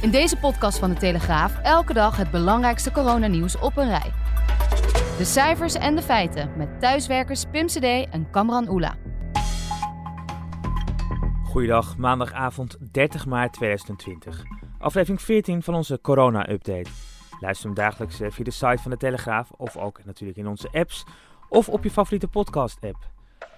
In deze podcast van de Telegraaf elke dag het belangrijkste coronanieuws op een rij. De cijfers en de feiten met thuiswerkers Pim CD en Kamran Oela. Goeiedag, maandagavond 30 maart 2020. Aflevering 14 van onze corona-update. Luister hem dagelijks eh, via de site van de Telegraaf of ook natuurlijk in onze apps of op je favoriete podcast-app.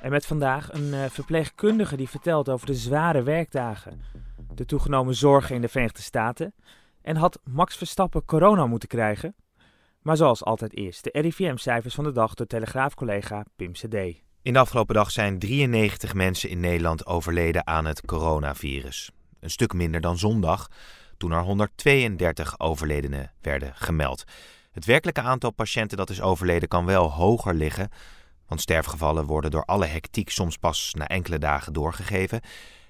En met vandaag een uh, verpleegkundige die vertelt over de zware werkdagen, de toegenomen zorgen in de Verenigde Staten en had Max Verstappen corona moeten krijgen. Maar zoals altijd eerst de RIVM-cijfers van de dag door Telegraaf-collega Pim CD. In de afgelopen dag zijn 93 mensen in Nederland overleden aan het coronavirus. Een stuk minder dan zondag, toen er 132 overledenen werden gemeld. Het werkelijke aantal patiënten dat is overleden kan wel hoger liggen, want sterfgevallen worden door alle hectiek soms pas na enkele dagen doorgegeven.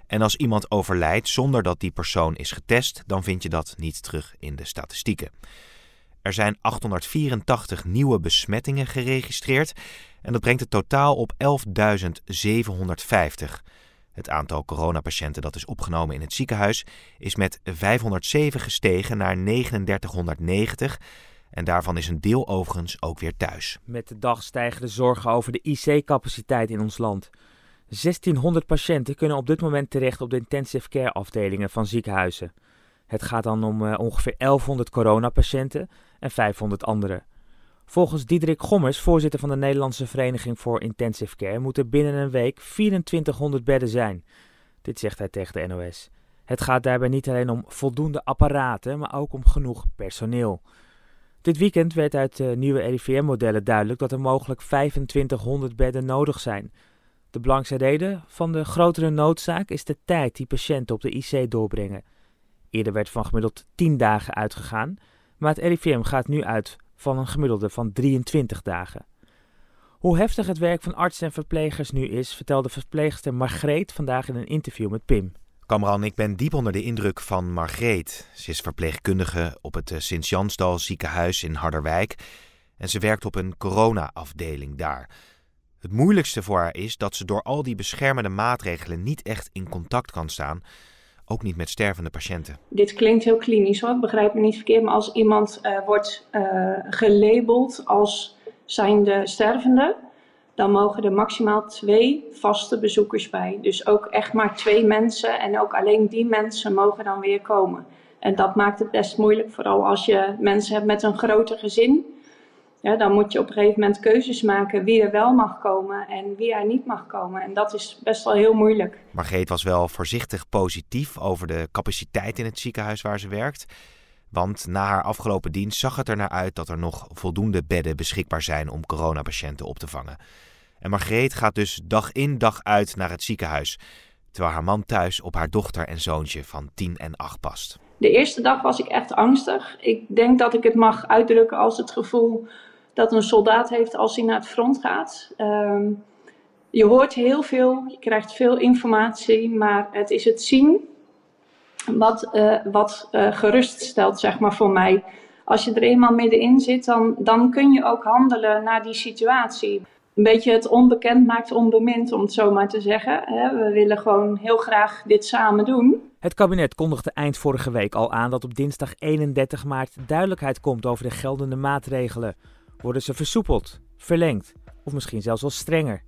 En als iemand overlijdt zonder dat die persoon is getest, dan vind je dat niet terug in de statistieken. Er zijn 884 nieuwe besmettingen geregistreerd en dat brengt het totaal op 11.750. Het aantal coronapatiënten dat is opgenomen in het ziekenhuis is met 507 gestegen naar 3990 en daarvan is een deel overigens ook weer thuis. Met de dag stijgen de zorgen over de IC-capaciteit in ons land. 1600 patiënten kunnen op dit moment terecht op de intensive care afdelingen van ziekenhuizen. Het gaat dan om uh, ongeveer 1100 coronapatiënten en 500 anderen. Volgens Diederik Gommers, voorzitter van de Nederlandse Vereniging voor Intensive Care, moeten binnen een week 2400 bedden zijn. Dit zegt hij tegen de NOS. Het gaat daarbij niet alleen om voldoende apparaten, maar ook om genoeg personeel. Dit weekend werd uit de nieuwe RIVM-modellen duidelijk dat er mogelijk 2500 bedden nodig zijn. De belangrijkste reden van de grotere noodzaak is de tijd die patiënten op de IC doorbrengen. Eerder werd van gemiddeld 10 dagen uitgegaan, maar het RIVM gaat nu uit van een gemiddelde van 23 dagen. Hoe heftig het werk van artsen en verplegers nu is, vertelde verpleegster Margreet vandaag in een interview met Pim. Kamran, ik ben diep onder de indruk van Margreet. Ze is verpleegkundige op het eh, Sint-Jansdal ziekenhuis in Harderwijk en ze werkt op een corona-afdeling daar. Het moeilijkste voor haar is dat ze door al die beschermende maatregelen niet echt in contact kan staan ook niet met stervende patiënten. Dit klinkt heel klinisch hoor, begrijp me niet verkeerd. Maar als iemand uh, wordt uh, gelabeld als zijnde stervende, dan mogen er maximaal twee vaste bezoekers bij. Dus ook echt maar twee mensen en ook alleen die mensen mogen dan weer komen. En dat maakt het best moeilijk, vooral als je mensen hebt met een groter gezin ja, dan moet je op een gegeven moment keuzes maken wie er wel mag komen en wie er niet mag komen. En dat is best wel heel moeilijk. Margreet was wel voorzichtig positief over de capaciteit in het ziekenhuis waar ze werkt. Want na haar afgelopen dienst zag het er naar uit dat er nog voldoende bedden beschikbaar zijn om coronapatiënten op te vangen. En Margreet gaat dus dag in dag uit naar het ziekenhuis, terwijl haar man thuis op haar dochter en zoontje van 10 en 8 past. De eerste dag was ik echt angstig. Ik denk dat ik het mag uitdrukken als het gevoel dat een soldaat heeft als hij naar het front gaat. Um, je hoort heel veel, je krijgt veel informatie, maar het is het zien wat, uh, wat uh, gerust stelt, zeg maar, voor mij. Als je er eenmaal middenin zit, dan, dan kun je ook handelen naar die situatie. Een beetje het onbekend maakt onbemind, om het zo maar te zeggen. We willen gewoon heel graag dit samen doen. Het kabinet kondigde eind vorige week al aan dat op dinsdag 31 maart duidelijkheid komt over de geldende maatregelen. Worden ze versoepeld, verlengd of misschien zelfs wel strenger?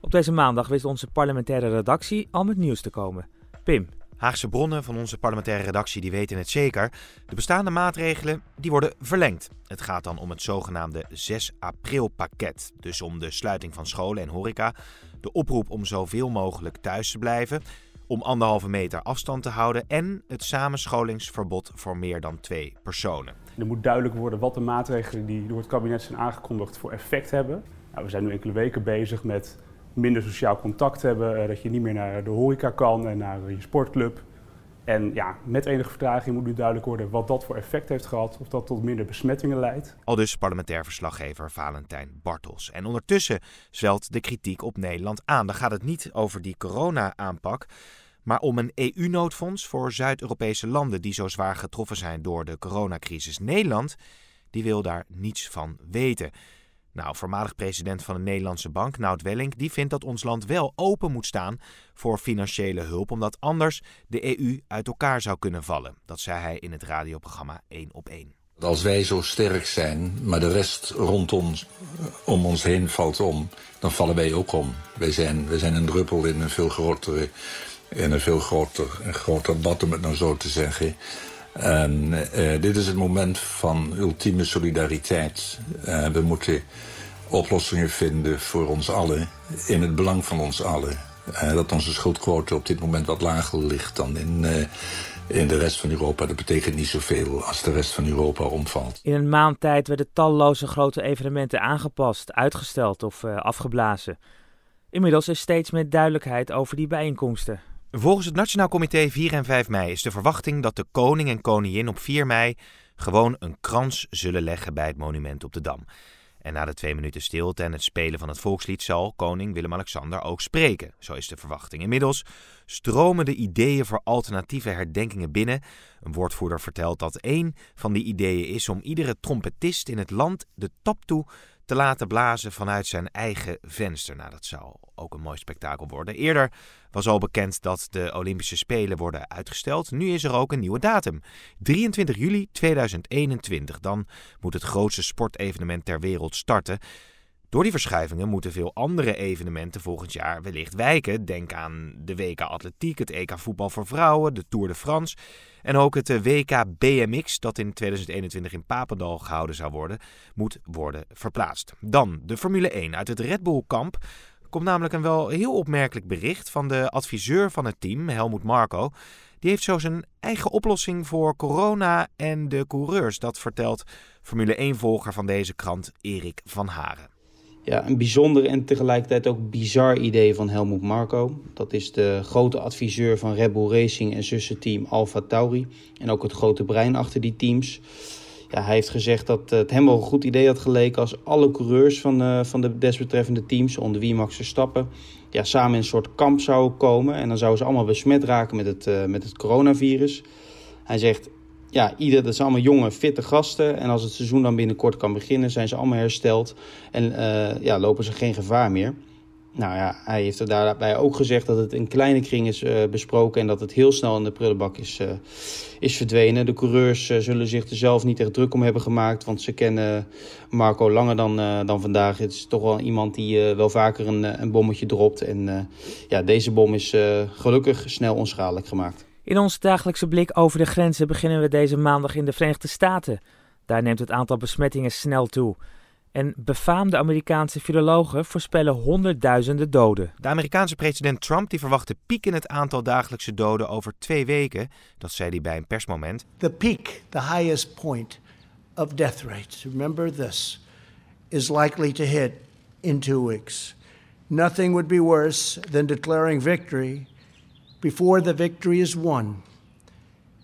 Op deze maandag wist onze parlementaire redactie al met nieuws te komen. Pim. Haagse bronnen van onze parlementaire redactie die weten het zeker. De bestaande maatregelen die worden verlengd. Het gaat dan om het zogenaamde 6 april pakket. Dus om de sluiting van scholen en horeca. De oproep om zoveel mogelijk thuis te blijven om anderhalve meter afstand te houden en het samenscholingsverbod voor meer dan twee personen. Er moet duidelijk worden wat de maatregelen die door het kabinet zijn aangekondigd voor effect hebben. Nou, we zijn nu enkele weken bezig met minder sociaal contact hebben, eh, dat je niet meer naar de horeca kan en naar je sportclub. En ja, met enige vertraging moet nu duidelijk worden wat dat voor effect heeft gehad. Of dat tot minder besmettingen leidt. Al dus parlementair verslaggever Valentijn Bartels. En ondertussen zwelt de kritiek op Nederland aan. Dan gaat het niet over die corona-aanpak, maar om een EU-noodfonds voor Zuid-Europese landen die zo zwaar getroffen zijn door de coronacrisis. Nederland die wil daar niets van weten. Nou, voormalig president van de Nederlandse Bank, Nout Welling, die vindt dat ons land wel open moet staan voor financiële hulp, omdat anders de EU uit elkaar zou kunnen vallen. Dat zei hij in het radioprogramma 1 op 1. Als wij zo sterk zijn, maar de rest rondom om ons heen valt om, dan vallen wij ook om. Wij zijn, zijn een druppel in een veel grotere, in een veel groter, een groter bad, om het nou zo te zeggen. En uh, dit is het moment van ultieme solidariteit. Uh, we moeten oplossingen vinden voor ons allen, in het belang van ons allen. Uh, dat onze schuldquote op dit moment wat lager ligt dan in, in de rest van Europa. Dat betekent niet zoveel als de rest van Europa omvalt. In een maand tijd werden talloze grote evenementen aangepast, uitgesteld of afgeblazen. Inmiddels is steeds meer duidelijkheid over die bijeenkomsten. Volgens het Nationaal Comité 4 en 5 mei is de verwachting dat de koning en koningin op 4 mei gewoon een krans zullen leggen bij het monument op de Dam. En na de twee minuten stilte en het spelen van het volkslied zal koning Willem-Alexander ook spreken. Zo is de verwachting. Inmiddels stromen de ideeën voor alternatieve herdenkingen binnen. Een woordvoerder vertelt dat één van die ideeën is om iedere trompetist in het land de tap toe te laten blazen vanuit zijn eigen venster. Nou, dat zou ook een mooi spektakel worden. Eerder was al bekend dat de Olympische Spelen worden uitgesteld. Nu is er ook een nieuwe datum. 23 juli 2021. Dan moet het grootste sportevenement ter wereld starten. Door die verschuivingen moeten veel andere evenementen volgend jaar wellicht wijken. Denk aan de WK Atletiek, het EK Voetbal voor Vrouwen, de Tour de France en ook het WK BMX, dat in 2021 in Papendal gehouden zou worden, moet worden verplaatst. Dan de Formule 1 uit het Red Bull kamp. Komt namelijk een wel heel opmerkelijk bericht van de adviseur van het team, Helmoet Marco. Die heeft zo zijn eigen oplossing voor corona en de coureurs. Dat vertelt Formule 1-volger van deze krant, Erik van Haren ja, een bijzonder en tegelijkertijd ook bizar idee van Helmut Marko. Dat is de grote adviseur van Red Bull Racing en zussenteam Alfa Tauri. En ook het grote brein achter die teams. Ja, hij heeft gezegd dat het hem wel een goed idee had geleken als alle coureurs van, uh, van de desbetreffende teams, onder wie Max Verstappen, ja, samen in een soort kamp zouden komen. En dan zouden ze allemaal besmet raken met het, uh, met het coronavirus. Hij zegt, ja, ieder, dat zijn allemaal jonge, fitte gasten. En als het seizoen dan binnenkort kan beginnen, zijn ze allemaal hersteld. En uh, ja, lopen ze geen gevaar meer. Nou ja, hij heeft er daarbij ook gezegd dat het in kleine kring is uh, besproken en dat het heel snel in de prullenbak is, uh, is verdwenen. De coureurs zullen zich er zelf niet echt druk om hebben gemaakt, want ze kennen Marco langer dan, dan vandaag. Het is toch wel iemand die wel vaker een, een bommetje dropt. En ja, deze bom is gelukkig snel onschadelijk gemaakt. In onze dagelijkse blik over de grenzen beginnen we deze maandag in de Verenigde Staten. Daar neemt het aantal besmettingen snel toe. En befaamde Amerikaanse virologen voorspellen honderdduizenden doden. De Amerikaanse president Trump die verwacht de piek in het aantal dagelijkse doden over twee weken. Dat zei hij bij een persmoment. The peak, the highest point of death rates, remember this, is likely to hit in two weeks. Nothing would be worse than declaring victory before the victory is won.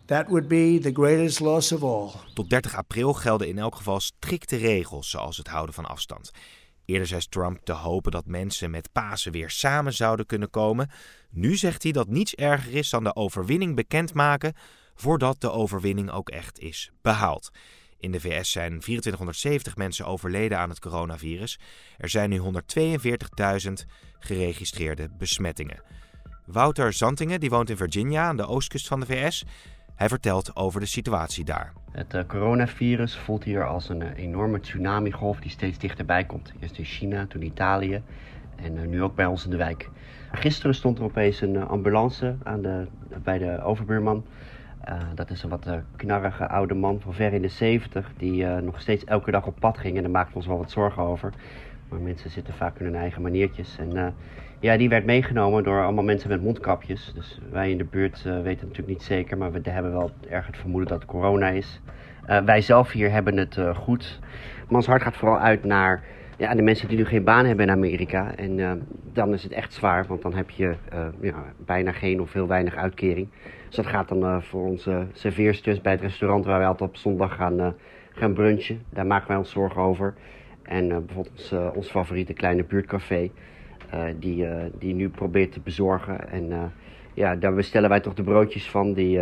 Would be the greatest loss of all. Tot 30 april gelden in elk geval strikte regels, zoals het houden van afstand. Eerder zei Trump te hopen dat mensen met Pasen weer samen zouden kunnen komen. Nu zegt hij dat niets erger is dan de overwinning bekendmaken voordat de overwinning ook echt is behaald. In de VS zijn 2470 mensen overleden aan het coronavirus. Er zijn nu 142.000 geregistreerde besmettingen. Wouter Zantingen, die woont in Virginia aan de oostkust van de VS. Hij vertelt over de situatie daar. Het uh, coronavirus voelt hier als een uh, enorme tsunamigolf die steeds dichterbij komt. Eerst in China, toen Italië en uh, nu ook bij ons in de wijk. Gisteren stond er opeens een ambulance aan de, bij de overbuurman. dat is een wat knarrige oude man van ver in de 70 die nog steeds elke dag op pad ging. En daar maakten we ons wel wat zorgen over. Maar mensen zitten vaak in hun eigen maniertjes. En ja, die werd meegenomen door allemaal mensen met mondkapjes. Dus wij in de buurt uh, weten natuurlijk niet zeker, maar we hebben wel erg het vermoeden dat het corona is. Uh, wij zelf hier hebben het goed. Maar ons hart gaat vooral uit naar ja, de mensen die nu geen baan hebben in Amerika. En dan is het echt zwaar, want dan heb je ja, bijna geen of heel weinig uitkering. Dus dat gaat dan voor onze serveersters bij het restaurant waar wij altijd op zondag gaan, gaan brunchen. Daar maken wij ons zorgen over. En bijvoorbeeld ons, ons favoriete kleine buurtcafé. Uh, die, die nu probeert te bezorgen. En ja, daar bestellen wij toch de broodjes van die,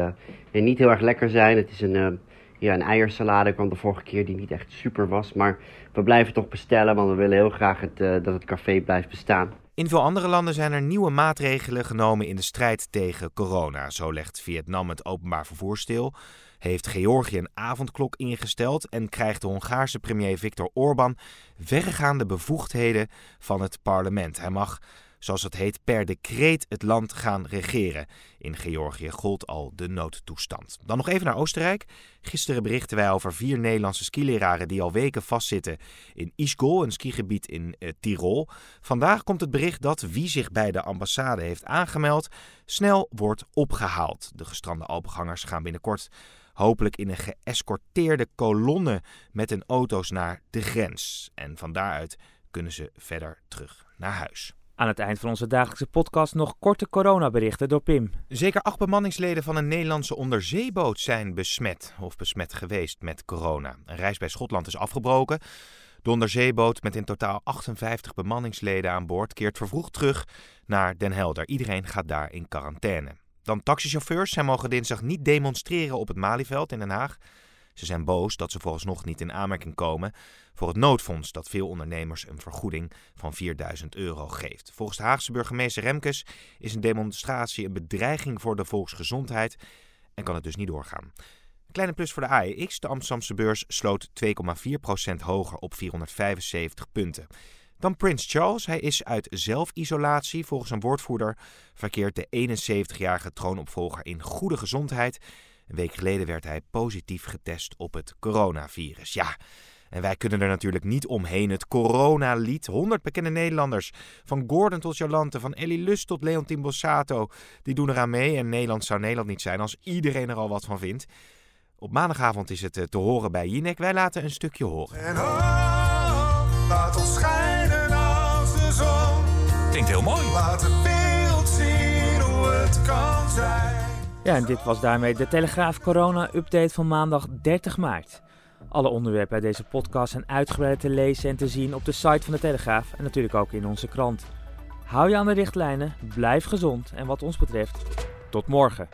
die niet heel erg lekker zijn. Het is een, ja, een eiersalade kwam de vorige keer die niet echt super was. Maar we blijven toch bestellen, want we willen heel graag het, dat het café blijft bestaan. In veel andere landen zijn er nieuwe maatregelen genomen in de strijd tegen corona. Zo legt Vietnam het openbaar vervoer stil heeft Georgië een avondklok ingesteld en krijgt de Hongaarse premier Viktor Orbán verregaande bevoegdheden van het parlement. Hij mag, zoals het heet, per decreet het land gaan regeren. In Georgië gold al de noodtoestand. Dan nog even naar Oostenrijk. Gisteren berichten wij over vier Nederlandse skileraren die al weken vastzitten in Ischgl, een skigebied in uh, Tirol. Vandaag komt het bericht dat wie zich bij de ambassade heeft aangemeld snel wordt opgehaald. De gestrande Alpengangers gaan binnenkort hopelijk in een geëscorteerde kolonne met hun auto's naar de grens. En van daaruit kunnen ze verder terug naar huis. Aan het eind van onze dagelijkse podcast nog korte coronaberichten door Pim. Zeker acht bemanningsleden van een Nederlandse onderzeeboot zijn besmet of besmet geweest met corona. Een reis bij Schotland is afgebroken. De onderzeeboot met in totaal 58 bemanningsleden aan boord keert vervroegd terug naar Den Helder. Iedereen gaat daar in quarantaine. Dan taxichauffeurs. Zij mogen dinsdag niet demonstreren op het Malieveld in Den Haag. Ze zijn boos dat ze vooralsnog niet in aanmerking komen voor het noodfonds dat veel ondernemers een vergoeding van 4000 euro geeft. Volgens de Haagse burgemeester Remkes is een demonstratie een bedreiging voor de volksgezondheid en kan het dus niet doorgaan. Kleine plus voor de AEX. De Amsterdamse beurs sloot 2,4% hoger op 475 punten. Dan Prins Charles. Hij is uit zelfisolatie. Volgens een woordvoerder verkeert de 71-jarige troonopvolger in goede gezondheid. Een week geleden werd hij positief getest op het coronavirus. Ja, en wij kunnen er natuurlijk niet omheen. Het coronalied. 100 bekende Nederlanders. Van Gordon tot Jolante, van Ellie Lust tot Leontien Bossato. Die doen eraan mee. En Nederland zou Nederland niet zijn als iedereen er al wat van vindt. Op maandagavond is het eh, te horen bij Jinek. Wij laten een stukje horen. En oh, laat ons schijnen als de zon. Klinkt heel mooi. Laat de wereld zien hoe het kan zijn. Ja, en dit was daarmee de Telegraaf Corona Update van maandag 30 maart. Alle onderwerpen uit deze podcast zijn uitgebreid te lezen en te zien op de site van de Telegraaf en natuurlijk ook in onze krant. Hou je aan de richtlijnen, blijf gezond en wat ons betreft, tot morgen.